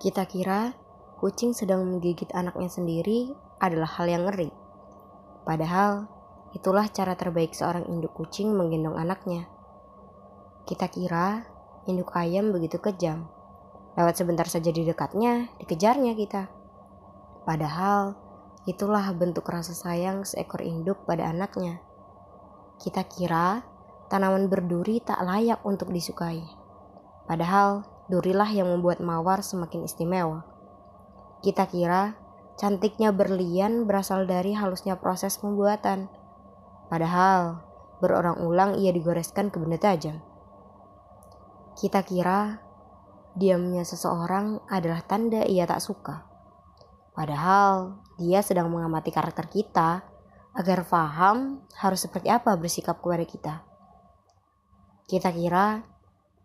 Kita kira kucing sedang menggigit anaknya sendiri adalah hal yang ngeri. Padahal itulah cara terbaik seorang induk kucing menggendong anaknya. Kita kira induk ayam begitu kejam. Lewat sebentar saja di dekatnya, dikejarnya kita. Padahal itulah bentuk rasa sayang seekor induk pada anaknya. Kita kira tanaman berduri tak layak untuk disukai. Padahal durilah yang membuat mawar semakin istimewa. Kita kira cantiknya berlian berasal dari halusnya proses pembuatan. Padahal berulang-ulang ia digoreskan ke benda tajam. Kita kira diamnya seseorang adalah tanda ia tak suka. Padahal dia sedang mengamati karakter kita agar paham harus seperti apa bersikap kepada kita. Kita kira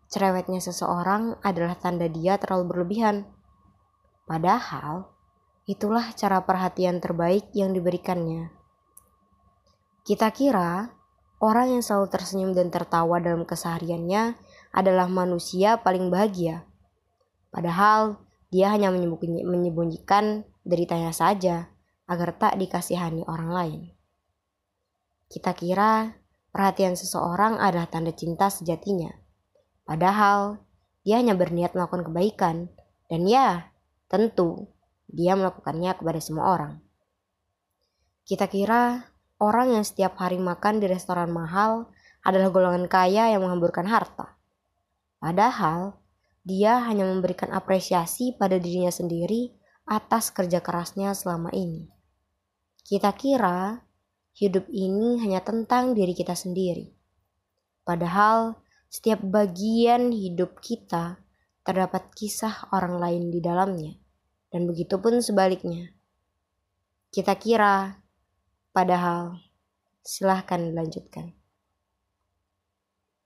cerewetnya seseorang adalah tanda dia terlalu berlebihan. Padahal, itulah cara perhatian terbaik yang diberikannya. Kita kira orang yang selalu tersenyum dan tertawa dalam kesehariannya adalah manusia paling bahagia. Padahal, dia hanya menyembunyikan deritanya saja agar tak dikasihani orang lain. Kita kira perhatian seseorang adalah tanda cinta sejatinya. Padahal, dia hanya berniat melakukan kebaikan. Dan ya, Tentu, dia melakukannya kepada semua orang. Kita kira orang yang setiap hari makan di restoran mahal adalah golongan kaya yang menghamburkan harta. Padahal, dia hanya memberikan apresiasi pada dirinya sendiri atas kerja kerasnya selama ini. Kita kira hidup ini hanya tentang diri kita sendiri. Padahal, setiap bagian hidup kita terdapat kisah orang lain di dalamnya, dan begitu pun sebaliknya. Kita kira, padahal silahkan dilanjutkan.